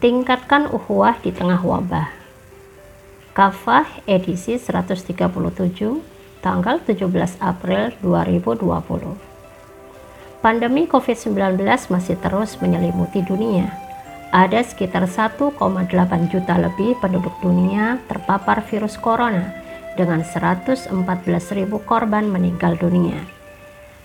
Tingkatkan ukhuwah di tengah wabah. Kafah edisi 137 tanggal 17 April 2020. Pandemi COVID-19 masih terus menyelimuti dunia. Ada sekitar 1,8 juta lebih penduduk dunia terpapar virus corona dengan 114.000 korban meninggal dunia.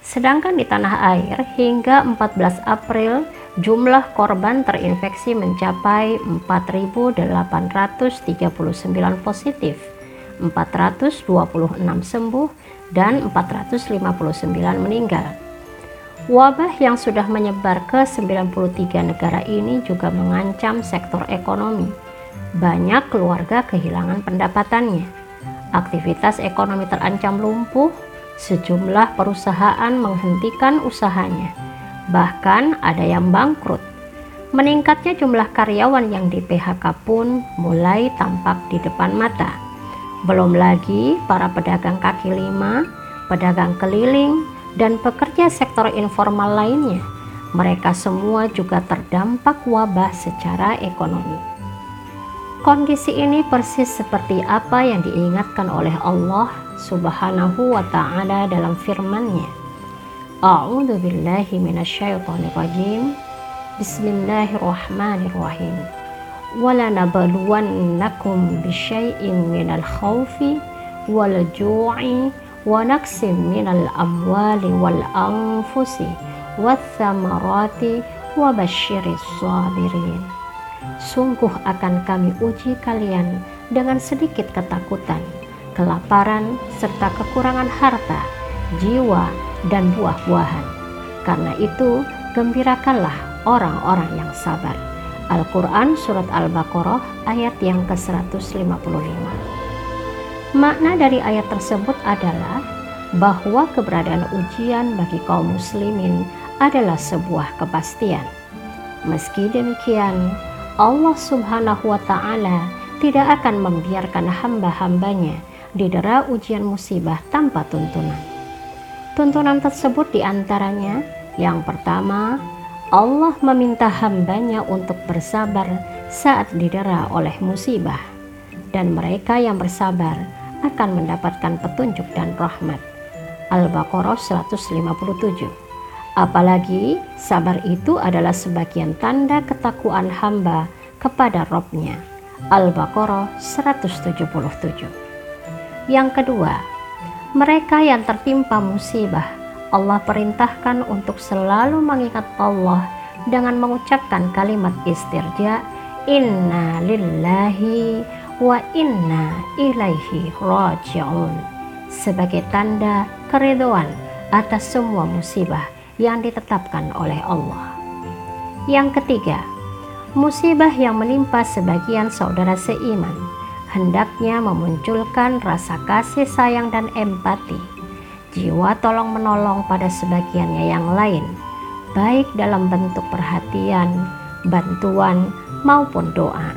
Sedangkan di tanah air hingga 14 April jumlah korban terinfeksi mencapai 4.839 positif, 426 sembuh, dan 459 meninggal. Wabah yang sudah menyebar ke 93 negara ini juga mengancam sektor ekonomi. Banyak keluarga kehilangan pendapatannya. Aktivitas ekonomi terancam lumpuh, sejumlah perusahaan menghentikan usahanya bahkan ada yang bangkrut. Meningkatnya jumlah karyawan yang di PHK pun mulai tampak di depan mata. Belum lagi para pedagang kaki lima, pedagang keliling, dan pekerja sektor informal lainnya. Mereka semua juga terdampak wabah secara ekonomi. Kondisi ini persis seperti apa yang diingatkan oleh Allah Subhanahu wa Ta'ala dalam firman-Nya أعوذ بالله من الشيطان الرجيم بسم الله الرحمن الرحيم ولنبلونكم بشيء من الخوف والجوع ونقص من الأموال والأنفس والثمرات وبشر الصابرين Sungguh akan kami uji kalian dengan sedikit ketakutan, kelaparan, serta kekurangan harta, jiwa, dan buah-buahan. Karena itu, gembirakanlah orang-orang yang sabar. Al-Quran Surat Al-Baqarah ayat yang ke-155 Makna dari ayat tersebut adalah bahwa keberadaan ujian bagi kaum muslimin adalah sebuah kepastian. Meski demikian, Allah subhanahu wa ta'ala tidak akan membiarkan hamba-hambanya didera ujian musibah tanpa tuntunan. Tuntunan tersebut di antaranya yang pertama, Allah meminta hambanya untuk bersabar saat didera oleh musibah dan mereka yang bersabar akan mendapatkan petunjuk dan rahmat. Al-Baqarah 157 Apalagi sabar itu adalah sebagian tanda ketakuan hamba kepada Robnya. Al-Baqarah 177 Yang kedua, mereka yang tertimpa musibah, Allah perintahkan untuk selalu mengingat Allah dengan mengucapkan kalimat istirja, Inna lillahi wa inna ilaihi raji'un sebagai tanda keriduan atas semua musibah yang ditetapkan oleh Allah. Yang ketiga, musibah yang menimpa sebagian saudara seiman hendaknya memunculkan rasa kasih sayang dan empati, jiwa tolong menolong pada sebagiannya yang lain, baik dalam bentuk perhatian, bantuan, maupun doa.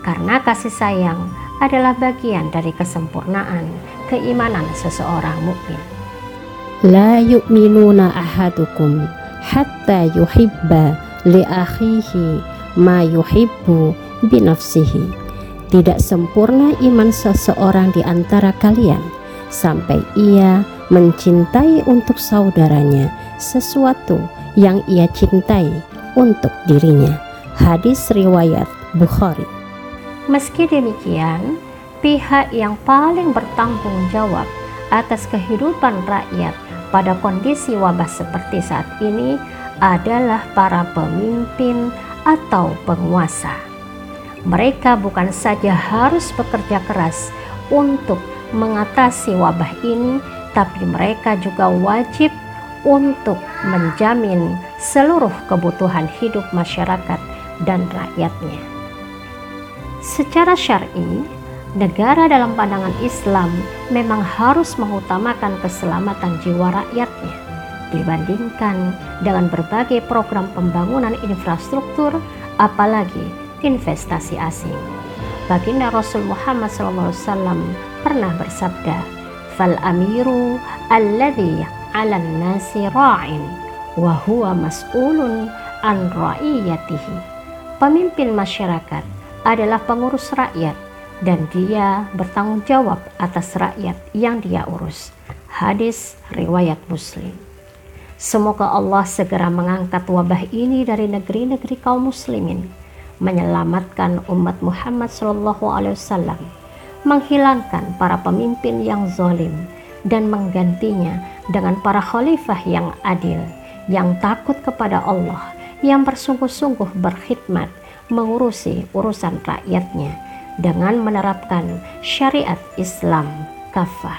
Karena kasih sayang adalah bagian dari kesempurnaan keimanan seseorang mukmin. La yu'minuna ahadukum hatta yuhibba li akhihi ma yuhibbu binafsihi tidak sempurna iman seseorang di antara kalian sampai ia mencintai untuk saudaranya sesuatu yang ia cintai untuk dirinya. Hadis riwayat Bukhari. Meski demikian, pihak yang paling bertanggung jawab atas kehidupan rakyat pada kondisi wabah seperti saat ini adalah para pemimpin atau penguasa mereka bukan saja harus bekerja keras untuk mengatasi wabah ini, tapi mereka juga wajib untuk menjamin seluruh kebutuhan hidup masyarakat dan rakyatnya. Secara syar'i, negara dalam pandangan Islam memang harus mengutamakan keselamatan jiwa rakyatnya dibandingkan dengan berbagai program pembangunan infrastruktur, apalagi investasi asing. Baginda Rasul Muhammad SAW pernah bersabda, "Fal amiru alladhi 'alan nasi ra'in wa huwa mas'ulun an ra'iyatihi." Pemimpin masyarakat adalah pengurus rakyat dan dia bertanggung jawab atas rakyat yang dia urus. Hadis riwayat Muslim. Semoga Allah segera mengangkat wabah ini dari negeri-negeri kaum muslimin, menyelamatkan umat Muhammad SAW, menghilangkan para pemimpin yang zalim dan menggantinya dengan para khalifah yang adil, yang takut kepada Allah, yang bersungguh-sungguh berkhidmat mengurusi urusan rakyatnya dengan menerapkan syariat Islam kafah.